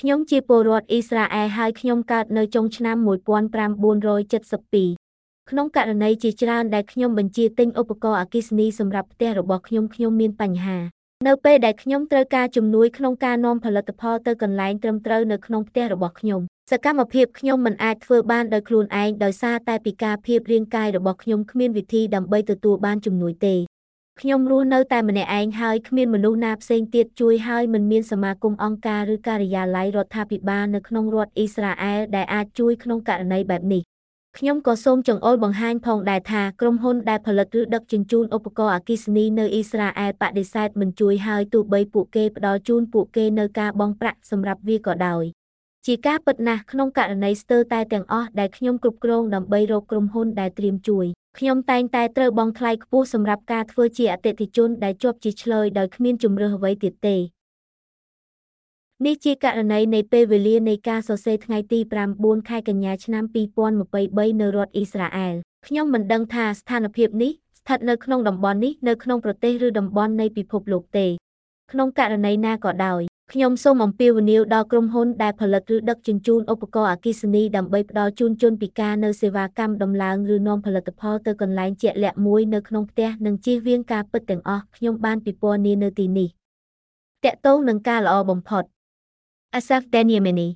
ខ្ញុំជាពលរដ្ឋអ៊ីស្រាអែលហើយខ្ញុំកើតនៅចុងឆ្នាំ1972ក្នុងករណីជាច្រើនដែលខ្ញុំបញ្ជាទិញឧបករណ៍អគ្គិសនីសម្រាប់ផ្ទះរបស់ខ្ញុំខ្ញុំមានបញ្ហា នៅពេលដែលខ្ញុំត្រូវការជំនួយក្នុងការនាំផលិតផលទៅកន្លែងត្រឹមត្រូវនៅក្នុងផ្ទះរបស់ខ្ញុំសកម្មភាពខ្ញុំមិនអាចធ្វើបានដោយខ្លួនឯងដោយសារតែពិការភាពរាងកាយរបស់ខ្ញុំគ្មានវិធីដើម្បីទទួលបានជំនួយទេ ខ្ញុំរស់នៅតែម្នាក់ឯងហើយគ្មានមនុស្សណាផ្សេងទៀតជួយហើយមិនមានសមាគមអង្គការឬការិយាល័យរដ្ឋាភិបាលនៅក្នុងរដ្ឋអ៊ីស្រាអែលដែលអាចជួយក្នុងករណីបែបនេះខ្ញុំក៏សូមចង្អុលបង្ហាញផងដែរថាក្រុមហ៊ុនដែលផលិតឬដឹកជញ្ជូនឧបករណ៍អគ្គិសនីនៅអ៊ីស្រាអែលបដិសេធមិនជួយហើយទោះបីពួកគេផ្ដល់ជូនពួកគេនៅការបង់ប្រាក់សម្រាប់វាក៏ដោយជាការពិតណាស់ក្នុងករណីស្ទើរតែទាំងអស់ដែលខ្ញុំគ្រប់គ្រងដើម្បីរកក្រុមហ៊ុនដែលត្រៀមជួយ ខ្ញុំតែងតែត្រូវបង់ថ្លៃខ្ពស់សម្រាប់ការធ្វើជាអតិថិជនដែលជាប់ជាឆ្លើយដោយគ្មានជំរឿសអ្វីទៀតទេនេះជាករណីនៃពេលវេលានៃការសរសេរថ្ងៃទី9ខែកញ្ញាឆ្នាំ2023នៅរដ្ឋអ៊ីស្រាអែលខ្ញុំមិនដឹងថាស្ថានភាពនេះស្ថិតនៅក្នុងតំបន់នេះនៅក្នុងប្រទេសឬតំបន់នៃពិភពលោកទេ ក្នុងករណីណាក៏ដោយ ខ្ញុំសូមអំពាវនាវដល់ក្រុមហ៊ុនដែលផលិតឬដឹកជញ្ជូនឧបករណ៍អគ្គិសនីដើម្បីផ្ដល់ជូនជនពិការនូវសេវាកម្មដំឡើងឬនាំផលិតផលទៅកន្លែងជាក់លាក់មួយនៅក្នុងផ្ទះនិងជៀសវាងការពិតទាំងអស់ខ្ញុំបានពិពណ៌នានៅទីនេះតកតងនឹងការល្អបំផុត Asaf Deniamini